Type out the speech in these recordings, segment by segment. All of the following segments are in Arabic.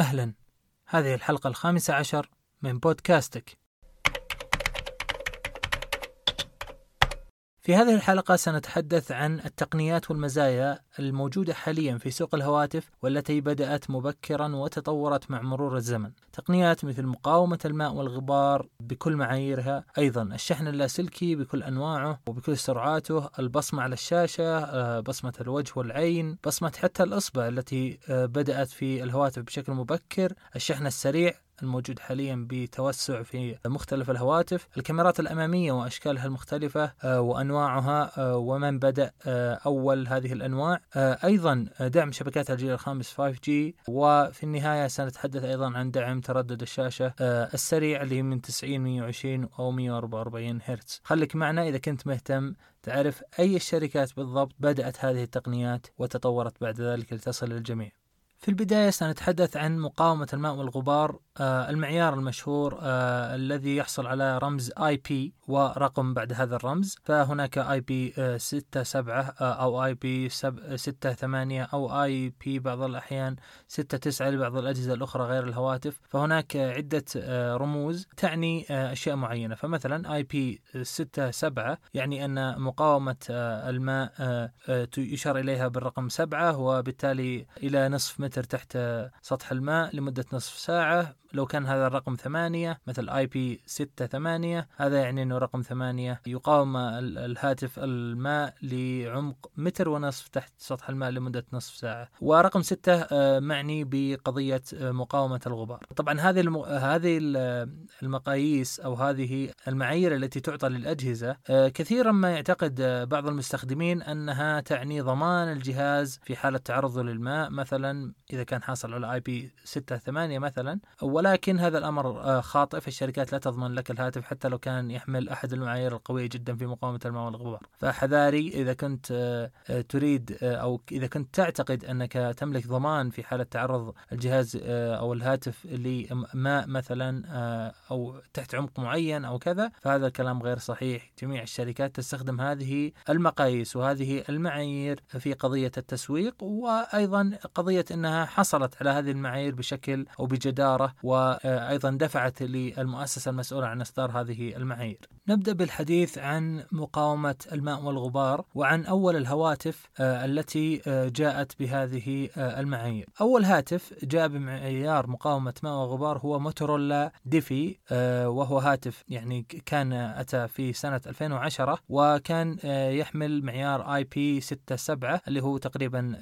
أهلا. هذه الحلقة الخامسة عشر من بودكاستك. في هذه الحلقة سنتحدث عن التقنيات والمزايا الموجودة حاليا في سوق الهواتف والتي بدأت مبكرا وتطورت مع مرور الزمن. تقنيات مثل مقاومة الماء والغبار بكل معاييرها أيضا الشحن اللاسلكي بكل أنواعه وبكل سرعاته البصمة على الشاشة آه، بصمة الوجه والعين بصمة حتى الإصبع التي آه، بدأت في الهواتف بشكل مبكر الشحن السريع الموجود حاليا بتوسع في مختلف الهواتف. الكاميرات الأمامية وأشكالها المختلفة آه، وأنواعها آه، ومن بدأ آه، أول هذه الأنواع. أيضا دعم شبكات الجيل الخامس 5G وفي النهاية سنتحدث أيضا عن دعم تردد الشاشة السريع اللي من 90 120 أو 144 هرتز. خليك معنا إذا كنت مهتم تعرف أي الشركات بالضبط بدأت هذه التقنيات وتطورت بعد ذلك لتصل للجميع. في البداية سنتحدث عن مقاومة الماء والغبار آه المعيار المشهور آه الذي يحصل على رمز IP ورقم بعد هذا الرمز. فهناك IP 67 آه أو IP 68 أو IP بعض الأحيان 69 لبعض الأجهزة الأخرى غير الهواتف. فهناك عدة آه، رموز تعني أشياء معينة. فمثلا IP 67 يعني أن مقاومة الماء يشار إليها بالرقم 7 وبالتالي إلى نصف متر تحت سطح الماء لمدة نصف ساعة. لو كان هذا الرقم ثمانية مثل آي بي ستة ثمانية هذا يعني إنه رقم ثمانية. يقاوم الهاتف الماء لعمق متر ونصف تحت سطح الماء لمدة نصف ساعة. ورقم ستة آه، معني بقضية آه، مقاومة الغبار. طبعا هذه الم... هذه المقاييس أو هذه المعايير التي تعطى للأجهزة آه، كثيرا ما يعتقد بعض المستخدمين أنها تعني ضمان الجهاز في حالة تعرضه للماء. مثلا إذا كان حاصل على آي بي 6 8 مثلا ولكن هذا الأمر آه، خاطئ. فالشركات لا تضمن لك الهاتف حتى لو كان يحمل أحد المعايير القوية جدا في مقاومة الماء والغبار. فحذاري إذا كنت آه، آه، تريد أو إذا كنت تعتقد أنك تملك ضمان في حالة تعرض الجهاز أو الهاتف لماء مثلا أو تحت عمق معين أو كذا فهذا الكلام غير صحيح. جميع الشركات تستخدم هذه المقاييس وهذه المعايير في قضية التسويق وأيضا قضية إنها حصلت على هذه المعايير بشكل أو بجدارة وأيضا دفعت للمؤسسة المسؤولة عن إصدار هذه المعايير. نبدأ بالحديث عن مقاومة الماء والغبار وعن أول الهواتف آه، التي آه، جاءت بهذه آه، المعايير. أول هاتف جاء بمعيار مقاومة ماء وغبار هو موتورولا ديفي وهو هاتف يعني كان أتى في سنة 2010 وكان يحمل معيار آي بي 67 اللي هو تقريبا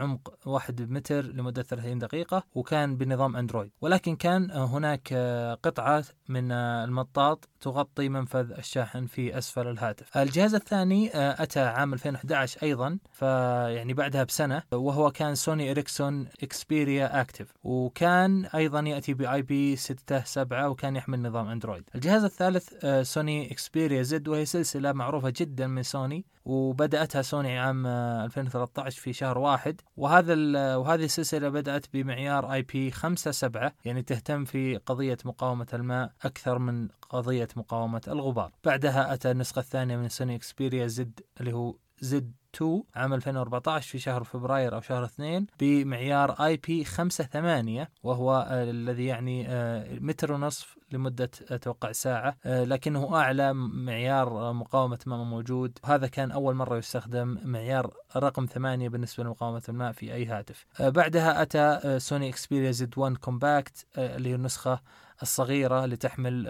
عمق 1 متر لمدة 30 دقيقة وكان بنظام أندرويد. ولكن كان هناك قطعة من المطاط تغطي منفذ الشاحن في أسفل الهاتف. الجهاز الثاني أتى عام 2011 أيضا فيعني بعدها بسنة وهو كان Sony Ericsson Xperia Active وكان أيضا يأتي ب IP 67 وكان يحمل نظام أندرويد. الجهاز الثالث Sony Xperia Z وهي سلسلة معروفة جدا من سوني وبدأتها سوني عام 2013 في شهر واحد. وهذا وهذه السلسلة بدأت بمعيار IP 57 يعني تهتم في قضية مقاومة الماء أكثر من قضية مقاومة الغبار. بعدها أتى النسخة الثانية من Sony Xperia Z اللي هو Z 2 عام 2014 في شهر فبراير أو شهر 2 بمعيار IP 58 وهو الذي يعني آه، متر ونصف لمدة أتوقع ساعة. آه، لكنه أعلى معيار مقاومة ماء موجود. هذا كان أول مرة يستخدم معيار رقم ثمانية بالنسبة لمقاومة الماء في أي هاتف. آه، بعدها أتى Sony Xperia Z 1 Compact اللي هي النسخة الصغيرة اللي تحمل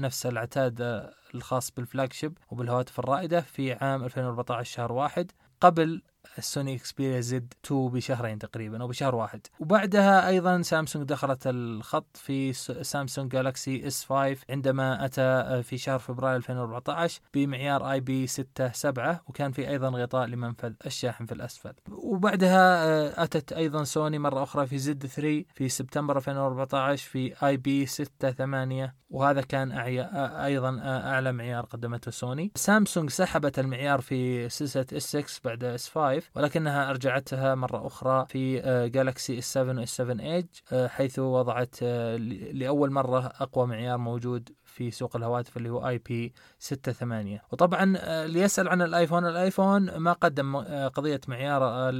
نفس العتاد الخاص بال flagship وبالهواتف الرائدة في عام 2014 شهر واحد. قبل ال Sony Xperia Z 2 بشهرين تقريبا أو بشهر واحد. وبعدها أيضا سامسونج دخلت الخط في Samsung Galaxy S 5 عندما أتى في شهر فبراير 2014 بمعيار IP 6 7 وكان في أيضا غطاء لمنفذ الشاحن في الأسفل. وبعدها آه، أتت أيضا سوني مرة أخرى في Z 3 في سبتمبر 2014 في IP 6 8 وهذا كان أعي... أيضا أعلى معيار قدمته سوني. سامسونج سحبت المعيار في سلسلة S 6 بعد S 5 ولكنها أرجعتها مرة أخرى في جالكسي اس 7 واس 7 ايج حيث وضعت آه، لأول مرة أقوى معيار موجود في سوق الهواتف اللي هو IP 68 وطبعا آه، اللي يسأل عن الآيفون الآيفون ما قدم آه، قضية معيار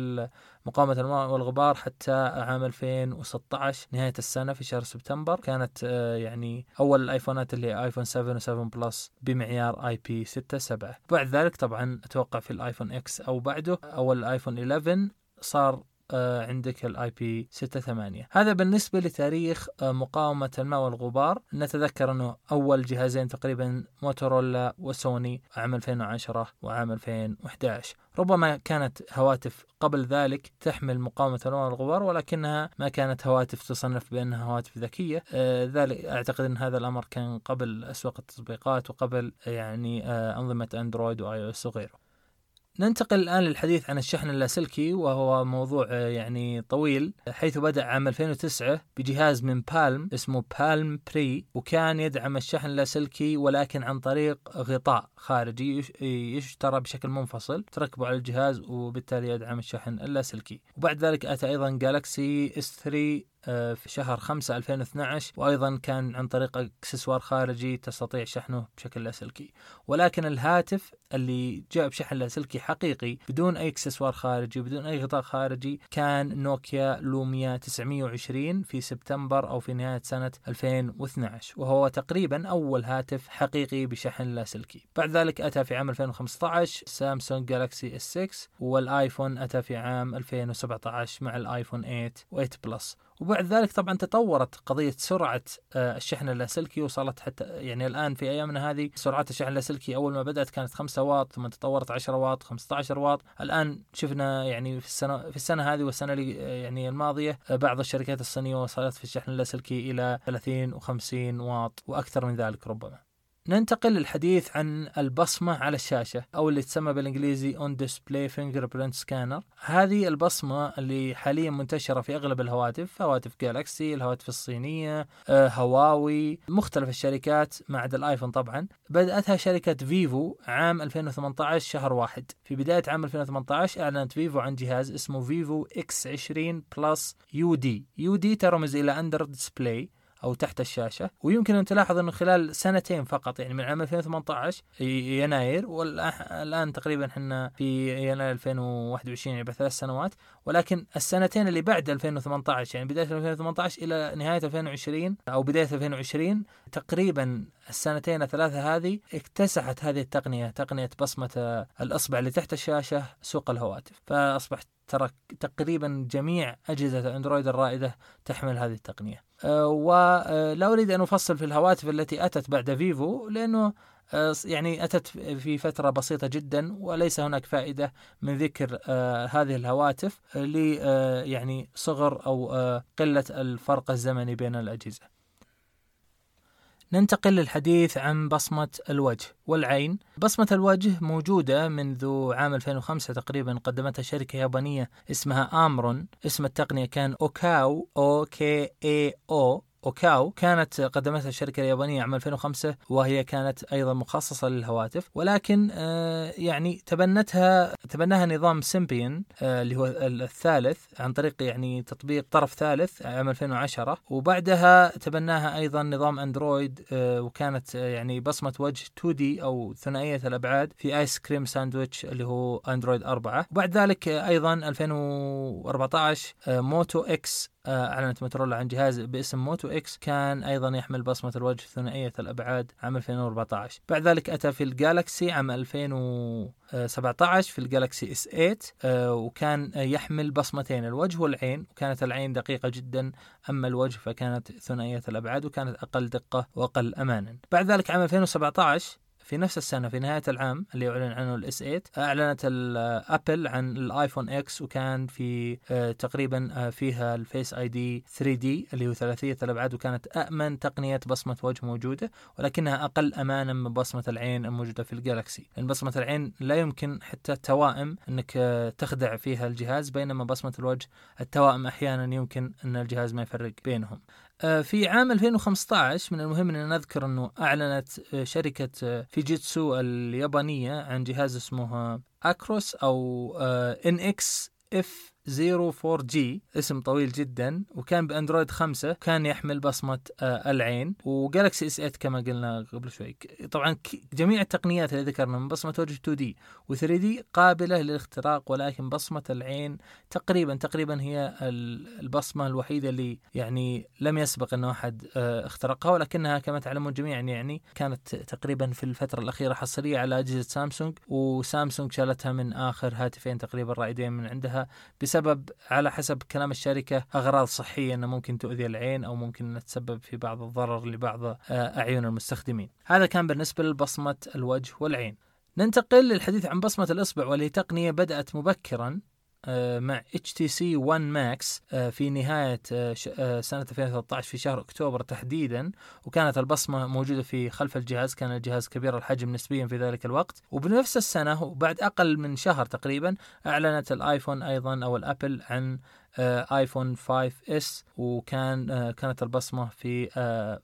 مقاومة الماء والغبار حتى عام 2016 نهاية السنة في شهر سبتمبر. كانت يعني أول الآيفونات اللي آيفون 7 و7 Plus بمعيار IP 6 7 بعد ذلك طبعا أتوقع في الآيفون X أو بعده أو الآيفون 11 صار آه، عندك ال IP 68 هذا بالنسبة لتاريخ آه، مقاومة الماء والغبار. نتذكر أنه أول جهازين تقريبا موتورولا وسوني عام 2010 وعام 2011 ربما كانت هواتف قبل ذلك تحمل مقاومة الماء والغبار ولكنها ما كانت هواتف تصنف بأنها هواتف ذكية. آه، ذلك أعتقد أن هذا الأمر كان قبل أسواق التطبيقات وقبل يعني أنظمة أندرويد و iOS وغيره. ننتقل الآن للحديث عن الشحن اللاسلكي وهو موضوع آه، يعني طويل حيث بدأ عام 2009 بجهاز من Palm اسمه Palm Pre وكان يدعم الشحن اللاسلكي ولكن عن طريق غطاء خارجي يشترى بشكل منفصل تركبه على الجهاز وبالتالي يدعم الشحن اللاسلكي. وبعد ذلك أتى أيضا Galaxy S 3 آه، في شهر 5 2012 وأيضا كان عن طريق أكسسوار خارجي تستطيع شحنه بشكل لاسلكي ولكن الهاتف اللي جاء بشحن لاسلكي حقيقي بدون أي أكسسوار خارجي بدون أي غطاء خارجي كان Nokia Lumia 920 في سبتمبر أو في نهاية سنة 2012 وهو تقريبا أول هاتف حقيقي بشحن لاسلكي بعد ذلك أتى في عام 2015 Samsung Galaxy S 6 والآيفون أتى في عام 2017 مع الآيفون 8 و8 Plus وبعد ذلك طبعا تطورت قضية سرعة آه، الشحن اللاسلكي وصلت حتى يعني الآن في أيامنا هذه سرعات الشحن اللاسلكي أول ما بدأت كانت 5 واط ثم تطورت 10 واط 15 واط. الآن شفنا يعني في السنة في السنة هذه والسنة اللي آه، يعني الماضية آه، بعض الشركات الصينية وصلت في الشحن اللاسلكي إلى 30 و50 واط وأكثر من ذلك ربما. ننتقل للحديث عن البصمة على الشاشة أو اللي تسمى بالإنجليزي On Display Fingerprint Scanner. هذه البصمة اللي حاليا منتشرة في أغلب الهواتف هواتف جالكسي الهواتف الصينية آه، هواوي مختلف الشركات ما عدا الآيفون طبعا. بدأتها شركة Vivo عام 2018 شهر واحد. في بداية عام 2018 أعلنت Vivo عن جهاز اسمه Vivo X 20 Plus UD UD ترمز إلى under display أو تحت الشاشة. ويمكن أن تلاحظ انه خلال سنتين فقط يعني من عام 2018 يناير والان تقريبا إحنا في يناير 2021 يعني بثلاث سنوات. ولكن السنتين اللي بعد 2018 يعني بداية 2018 إلى نهاية 2020 أو بداية 2020 تقريبا السنتين الثلاثة هذه اكتسحت هذه التقنية تقنية بصمة الأصبع اللي تحت الشاشة سوق الهواتف. فأصبحت ترى تقريبا جميع أجهزة أندرويد الرائدة تحمل هذه التقنية. ولا أريد أن أفصل في الهواتف التي أتت بعد فيفو لأنه أه يعني أتت في فترة بسيطة جدا وليس هناك فائدة من ذكر هذه الهواتف ل يعني صغر أو قلة الفرق الزمني بين الأجهزة. ننتقل للحديث عن بصمة الوجه والعين. بصمة الوجه موجودة منذ عام 2005 تقريبا قدمتها شركة يابانية اسمها آمرون. اسم التقنية كان أوكاو أو كي إي أو. أوكاو كانت قدمتها الشركة اليابانية عام 2005 وهي كانت أيضا مخصصة للهواتف. ولكن آه، يعني تبنتها تبناها نظام Symbian آه، اللي هو الثالث عن طريق يعني تطبيق طرف ثالث عام 2010 وبعدها تبناها أيضا نظام أندرويد آه، وكانت يعني بصمة وجه 2D أو ثنائية الأبعاد في Ice Cream Sandwich اللي هو أندرويد 4 وبعد ذلك أيضا 2014 Moto آه، أعلنت موتورولا عن جهاز باسم Moto X كان أيضا يحمل بصمة الوجه ثنائية الأبعاد عام 2014 بعد ذلك أتى في ال Galaxy عام 2017 في ال Galaxy S8 آه، وكان يحمل بصمتين الوجه والعين وكانت العين دقيقة جدا أما الوجه فكانت ثنائية الأبعاد وكانت أقل دقة وأقل أمانا. بعد ذلك عام 2017 في نفس السنة في نهاية العام اللي أعلن عنه ال S8 أعلنت أبل عن ال iPhone X وكان في آه، تقريبا آه، فيها ال Face ID 3D اللي هو ثلاثية الأبعاد وكانت أأمن تقنية بصمة وجه موجودة ولكنها أقل أمانا من بصمة العين الموجودة في ال Galaxy لأن بصمة العين لا يمكن حتى التوائم أنك آه، تخدع فيها الجهاز بينما بصمة الوجه التوائم أحيانا يمكن أن الجهاز ما يفرق بينهم. في عام 2015 من المهم ان نذكر أنه أعلنت آه، شركة آه، Fujitsu اليابانية عن جهاز اسمه NX F-04G اسم طويل جدا وكان بأندرويد 5 كان يحمل بصمة آه، العين و Galaxy S8 كما قلنا قبل شوي. طبعا جميع التقنيات اللي ذكرنا من بصمة وجه 2D و3 دي قابلة للاختراق ولكن بصمة العين تقريبا تقريبا هي البصمة الوحيدة اللي يعني لم يسبق إنه أحد آه، اخترقها ولكنها كما تعلمون جميعا يعني كانت تقريبا في الفترة الأخيرة حصرية على أجهزة سامسونج وسامسونج شالتها من آخر هاتفين تقريبا رائدين من عندها بسبب على حسب كلام الشركة أغراض صحية أنه ممكن تؤذي العين أو ممكن تسبب في بعض الضرر لبعض آه، أعين المستخدمين. هذا كان بالنسبة لبصمة الوجه والعين. ننتقل للحديث عن بصمة الإصبع واللي تقنية بدأت مبكرا. آه، مع HTC One Max آه، في نهاية آه، سنة 2013 في شهر أكتوبر تحديدا. وكانت البصمة موجودة في خلف الجهاز كان الجهاز كبير الحجم نسبيا في ذلك الوقت. وبنفس السنة وبعد أقل من شهر تقريبا أعلنت الآيفون أيضا أو الأبل عن آيفون 5 إس. وكان كانت البصمة في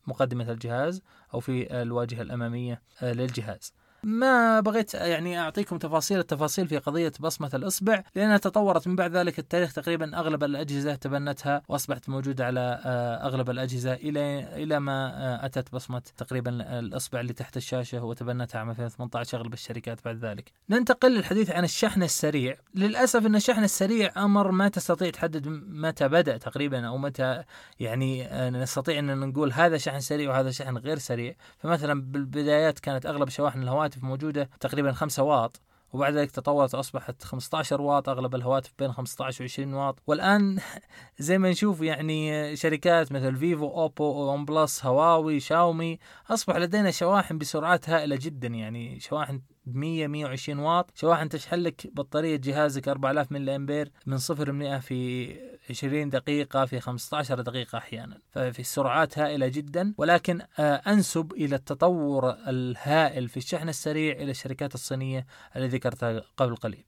مقدمة الجهاز أو في الواجهة الأمامية للجهاز. ما بغيت يعني أعطيكم تفاصيل التفاصيل في قضية بصمة الأصبع لأنها تطورت من بعد ذلك التاريخ تقريبا أغلب الأجهزة تبنتها وأصبحت موجودة على آه، أغلب الأجهزة إلى إلى ما آه، أتت بصمة تقريبا الأصبع اللي تحت الشاشة وتبنتها عام 2018 اغلب الشركات بعد ذلك. ننتقل للحديث عن الشحن السريع، للأسف إن الشحن السريع أمر ما تستطيع تحدد متى بدأ تقريبا أو متى يعني آه، نستطيع أن نقول هذا شحن سريع وهذا شحن غير سريع، فمثلا بالبدايات كانت أغلب شواحن الهواتف الهواتف موجودة تقريبا 5 واط وبعد ذلك تطورت أصبحت 15 واط أغلب الهواتف بين 15 و 20 واط. والآن زي ما نشوف يعني شركات مثل Vivo Oppo OnePlus هواوي شاومي أصبح لدينا شواحن بسرعات هائلة جدا يعني شواحن 100 120 واط. شواحن تشحن لك بطارية جهازك 4000 ملي أمبير من 0 ل 100 في 20 دقيقة في 15 دقيقة أحيانا. ففي سرعات هائلة جدا ولكن آه، أنسب إلى التطور الهائل في الشحن السريع إلى الشركات الصينية التي ذكرتها قبل قليل.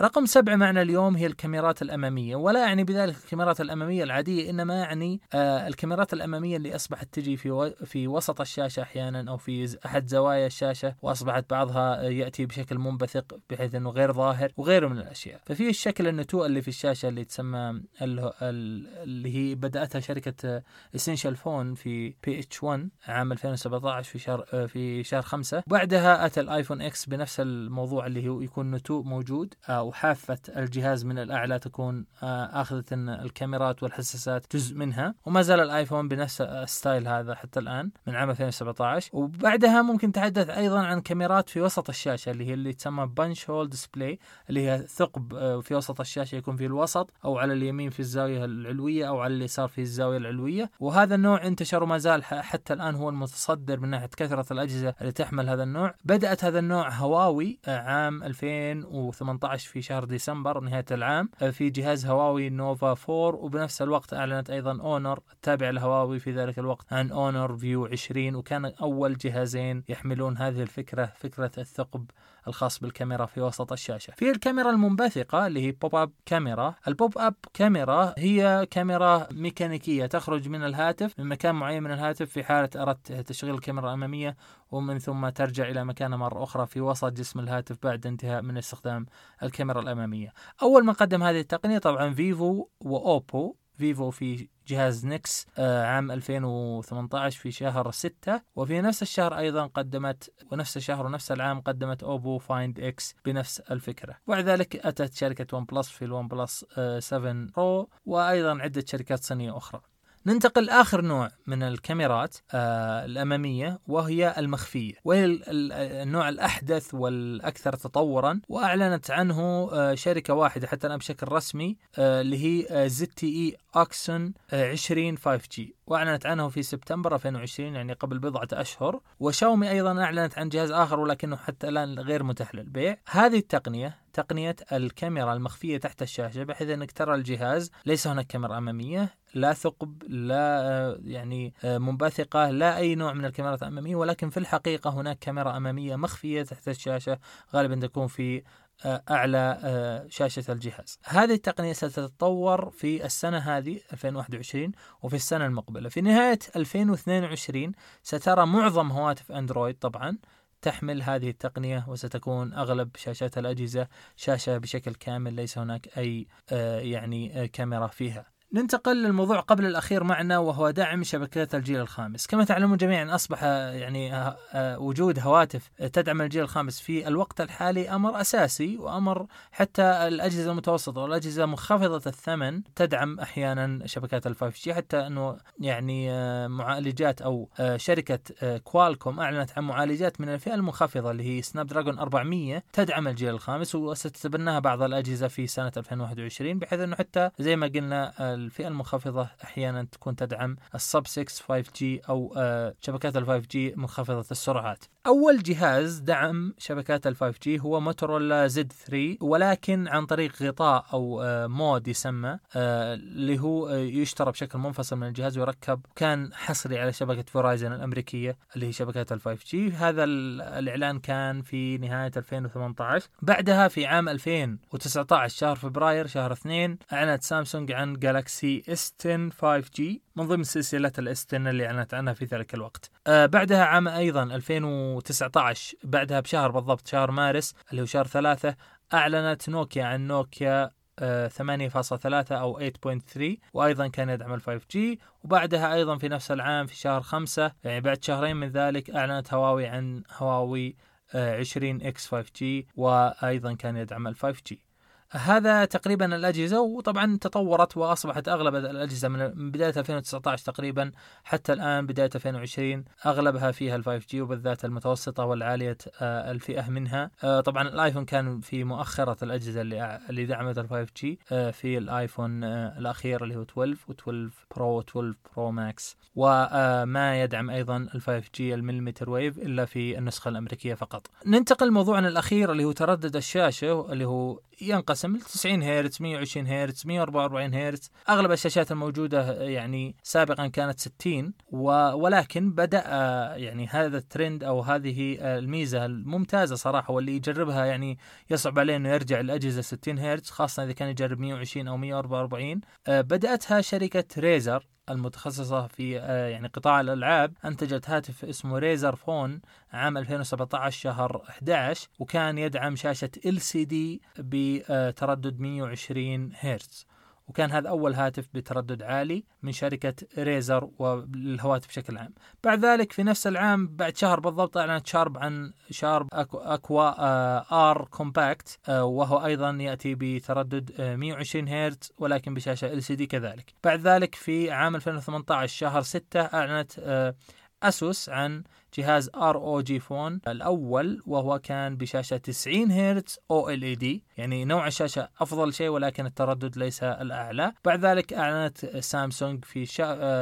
رقم سبعة معنا اليوم هي الكاميرات الأمامية ولا يعني بذلك الكاميرات الأمامية العادية إنما يعني آه الكاميرات الأمامية اللي أصبحت تجي في و... في وسط الشاشة أحيانا أو في أحد زوايا الشاشة وأصبحت بعضها يأتي بشكل منبثق بحيث أنه غير ظاهر وغيره من الأشياء. ففي الشكل النتوء اللي في الشاشة اللي تسمى اللي هي بدأتها شركة Essential Phone في PH-1 عام 2017 في شهر آه، في شهر 5 بعدها أتى ال iPhone X بنفس الموضوع اللي هو يكون نتوء موجود آه وحافة الجهاز من الأعلى تكون آه، أخذة الكاميرات والحساسات جزء منها. وما زال الآيفون بنفس ال style هذا حتى الآن من عام 2017 وبعدها ممكن تحدث أيضا عن كاميرات في وسط الشاشة اللي هي اللي تسمى punch hole display اللي هي ثقب آه، في وسط الشاشة يكون في الوسط أو على اليمين في الزاوية العلوية أو على اليسار في الزاوية العلوية. وهذا النوع انتشر وما زال حتى الآن هو المتصدر من ناحية كثرة الأجهزة اللي تحمل هذا النوع. بدأت هذا النوع هواوي آه، عام 2018 في في شهر ديسمبر نهاية العام آه، في جهاز هواوي Nova 4 وبنفس الوقت أعلنت أيضا Honor التابع لهواوي في ذلك الوقت عن Honor View 20 وكان أول جهازين يحملون هذه الفكرة فكرة الثقب. الخاص بالكاميرا في وسط الشاشة. في الكاميرا المنبثقة اللي هي pop-up camera ال pop-up camera هي كاميرا ميكانيكية تخرج من الهاتف من مكان معين من الهاتف في حالة أردت تشغيل الكاميرا الأمامية ومن ثم ترجع إلى مكانها مرة أخرى في وسط جسم الهاتف بعد انتهاء من استخدام الكاميرا الأمامية. أول ما قدم هذه التقنية طبعا Vivo و Oppo Vivo في جهاز NEX آه، عام 2018 في شهر 6 وفي نفس الشهر أيضا قدمت ونفس الشهر ونفس العام قدمت Oppo Find X بنفس الفكرة. وبعد ذلك أتت شركة OnePlus في ال OnePlus 7 Pro وأيضا عدة شركات صينية أخرى. ننتقل لآخر نوع من الكاميرات آه الأمامية وهي المخفية. وهي النوع الأحدث والأكثر تطورا وأعلنت عنه آه شركة واحدة حتى الآن بشكل رسمي آه اللي هي ZTE Axon 20 5G وأعلنت عنه في سبتمبر 2020 يعني قبل بضعة أشهر. وشاومي أيضا أعلنت عن جهاز آخر ولكنه حتى الآن غير متاح للبيع هذه التقنية تقنية الكاميرا المخفية تحت الشاشة بحيث أنك ترى الجهاز ليس هناك كاميرا أمامية لا ثقب لا يعني منبثقة لا أي نوع من الكاميرات الأمامية ولكن في الحقيقة هناك كاميرا أمامية مخفية تحت الشاشة غالبا تكون في أعلى آه، شاشة الجهاز. هذه التقنية ستتطور في السنة هذه 2021 وفي السنة المقبلة. في نهاية 2022 سترى معظم هواتف أندرويد طبعا تحمل هذه التقنية وستكون أغلب شاشات الأجهزة شاشة بشكل كامل ليس هناك أي آه، يعني آه، كاميرا فيها. ننتقل للموضوع قبل الأخير معنا وهو دعم شبكات الجيل الخامس. كما تعلمون جميعا أصبح يعني آه، آه، وجود هواتف تدعم الجيل الخامس في الوقت الحالي أمر أساسي وأمر حتى الأجهزة المتوسطة والأجهزة منخفضة الثمن تدعم أحيانا شبكات ال 5G. حتى أنه يعني آه، معالجات أو شركة كوالكوم أعلنت عن معالجات من الفئة المنخفضة اللي هي Snapdragon 400 تدعم الجيل الخامس وستتبناها بعض الأجهزة في سنة 2021 بحيث أنه حتى زي ما قلنا الفئة المنخفضة أحيانا تكون تدعم ال sub-6 5G أو آه، شبكات ال 5G منخفضة السرعات. أول جهاز دعم شبكات ال 5G هو موتورولا Z3 ولكن عن طريق غطاء أو آه، mod يسمى آه، اللي هو يشترى بشكل منفصل من الجهاز ويركب. كان حصري على شبكة Verizon الأمريكية اللي هي شبكات ال 5G هذا الإعلان كان في نهاية 2018 بعدها في عام 2019 شهر فبراير شهر 2 أعلنت سامسونج عن Galaxy Galaxy S10 5G من ضمن سلسلة ال S10 اللي أعلنت عنها في ذلك الوقت. آه بعدها عام أيضا 2019 بعدها بشهر بالضبط شهر مارس اللي هو شهر ثلاثة أعلنت نوكيا عن نوكيا 8.3 آه، أو 8.3 وأيضا كان يدعم ال 5G وبعدها أيضا في نفس العام في شهر 5 يعني بعد شهرين من ذلك أعلنت هواوي عن هواوي 20 X 5G وأيضا كان يدعم ال 5G. هذا تقريبا الأجهزة وطبعا تطورت وأصبحت أغلب الأجهزة من بداية 2019 تقريبا حتى الآن بداية 2020 أغلبها فيها ال 5G وبالذات المتوسطة والعالية آه، الفئة منها. آه، طبعا الآيفون كان في مؤخرة الأجهزة اللي اللي دعمت ال 5G آه، في الآيفون الأخير اللي هو 12 و12 Pro و12 Pro Max. وما يدعم أيضا ال 5G ال millimeter wave إلا في النسخة الأمريكية فقط. ننتقل لموضوعنا الأخير اللي هو تردد الشاشة اللي هو ينقسم ل 90 هرتز 120 هرتز 144 هرتز. أغلب الشاشات الموجودة يعني سابقا كانت 60 ولكن بدأ يعني هذا الترند أو هذه الميزة الممتازة صراحة واللي يجربها يعني يصعب عليه إنه يرجع لاجهزه 60 هرتز خاصة إذا كان يجرب 120 أو 144 بدأتها شركة ريزر المتخصصة في آه، يعني قطاع الألعاب أنتجت هاتف اسمه ريزر فون عام 2017 شهر 11 وكان يدعم شاشة LCD بتردد 120 هرتز. وكان هذا أول هاتف بتردد عالي من شركة Razer والهواتف بشكل عام. بعد ذلك في نفس العام بعد شهر بالضبط أعلنت شارب عن Sharp Aquos R Compact وهو أيضا يأتي بتردد 120 آه، هرتز ولكن بشاشة LCD كذلك. بعد ذلك في عام 2018 شهر 6 أعلنت آه، ASUS عن جهاز ROG Phone الأول وهو كان بشاشة 90 هرتز OLED يعني نوع الشاشة أفضل شيء ولكن التردد ليس الأعلى. بعد ذلك أعلنت سامسونج في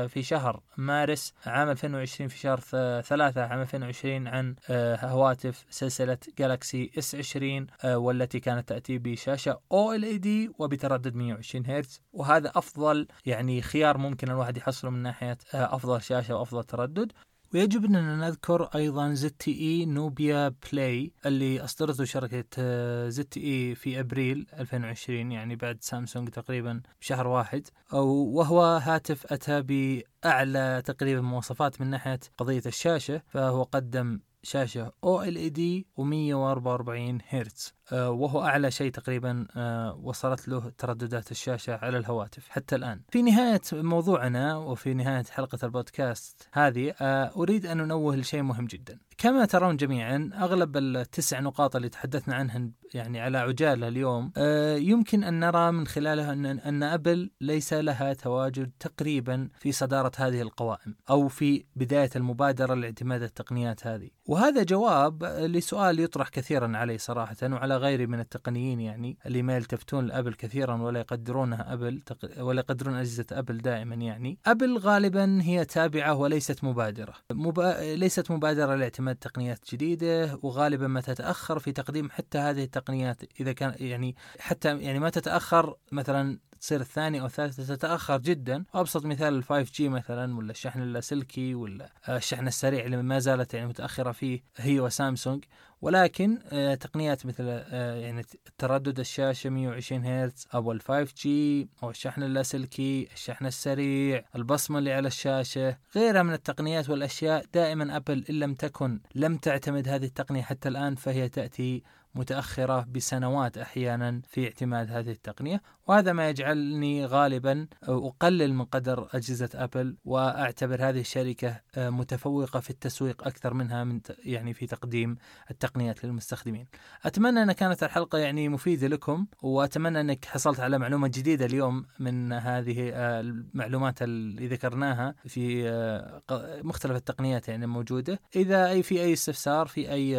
في شهر مارس عام 2020 في شهر ثلاثة عام 2020 عن آه، هواتف سلسلة Galaxy S 20 آه، والتي كانت تأتي بشاشة OLED وبتردد 120 هرتز. وهذا أفضل يعني خيار ممكن الواحد يحصله من ناحية آه، أفضل شاشة وأفضل تردد. ويجب أننا نذكر أيضا إي Nubia Play اللي أصدرته شركة آه، ZTE في أبريل 2020 يعني بعد سامسونج تقريبا بشهر واحد. وهو هاتف أتى بأعلى تقريبا مواصفات من ناحية قضية الشاشة فهو قدم شاشة OLED و144 هرتز. آه، وهو أعلى شيء تقريبا آه، وصلت له ترددات الشاشة على الهواتف حتى الآن. في نهاية موضوعنا وفي نهاية حلقة البودكاست هذه آه، أريد أن أنوه لشيء مهم جدا. كما ترون جميعا أغلب التسع نقاط اللي تحدثنا عنهن يعني على عجالة اليوم يمكن أن نرى من خلالها أن أبل ليس لها تواجد تقريبا في صدارة هذه القوائم أو في بداية المبادرة لاعتماد التقنيات هذه. وهذا جواب لسؤال يطرح كثيرا علي صراحة وعلى غيري من التقنيين يعني اللي ما يلتفتون لأبل كثيرا ولا يقدرونها أبل ولا يقدرون أجهزة أبل دائما يعني. أبل غالبا هي تابعة وليست مبادرة. مبا... ليست مبادرة لاعتماد تقنيات جديدة وغالبا ما تتأخر في تقديم حتى هذه التقنيات إذا كان يعني حتى يعني ما تتأخر مثلا تصير الثانية أو الثالثة تتأخر جدا. وأبسط مثال ال 5G مثلا ولا الشحن اللاسلكي ولا الشحن السريع اللي ما زالت يعني متأخرة فيه هي وسامسونج ولكن آه، تقنيات مثل آه، يعني تردد الشاشة 120 هرتز أو ال 5G أو الشحن اللاسلكي، الشحن السريع، البصمة اللي على الشاشة، غيرها من التقنيات والأشياء. دائما أبل إن لم تكن لم تعتمد هذه التقنية حتى الآن فهي تأتي متأخرة بسنوات أحيانا في اعتماد هذه التقنية. وهذا ما يجعلني غالبا أقلل من قدر أجهزة أبل وأعتبر هذه الشركة آه، متفوقة في التسويق أكثر منها من يعني في تقديم التقنيات للمستخدمين. أتمنى أن كانت الحلقة يعني مفيدة لكم وأتمنى أنك حصلت على معلومة جديدة اليوم من هذه آه، المعلومات اللي ذكرناها في آه، مختلف التقنيات يعني موجودة. إذا أي في أي استفسار في أي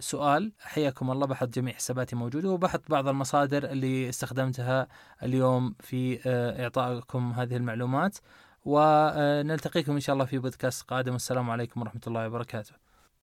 سؤال حياكم الله. بحط جميع حساباتي موجودة وبحط بعض المصادر اللي استخدمتها اليوم في آه، إعطائكم هذه المعلومات ونلتقيكم إن شاء الله في بودكاست قادم. والسلام عليكم ورحمة الله وبركاته.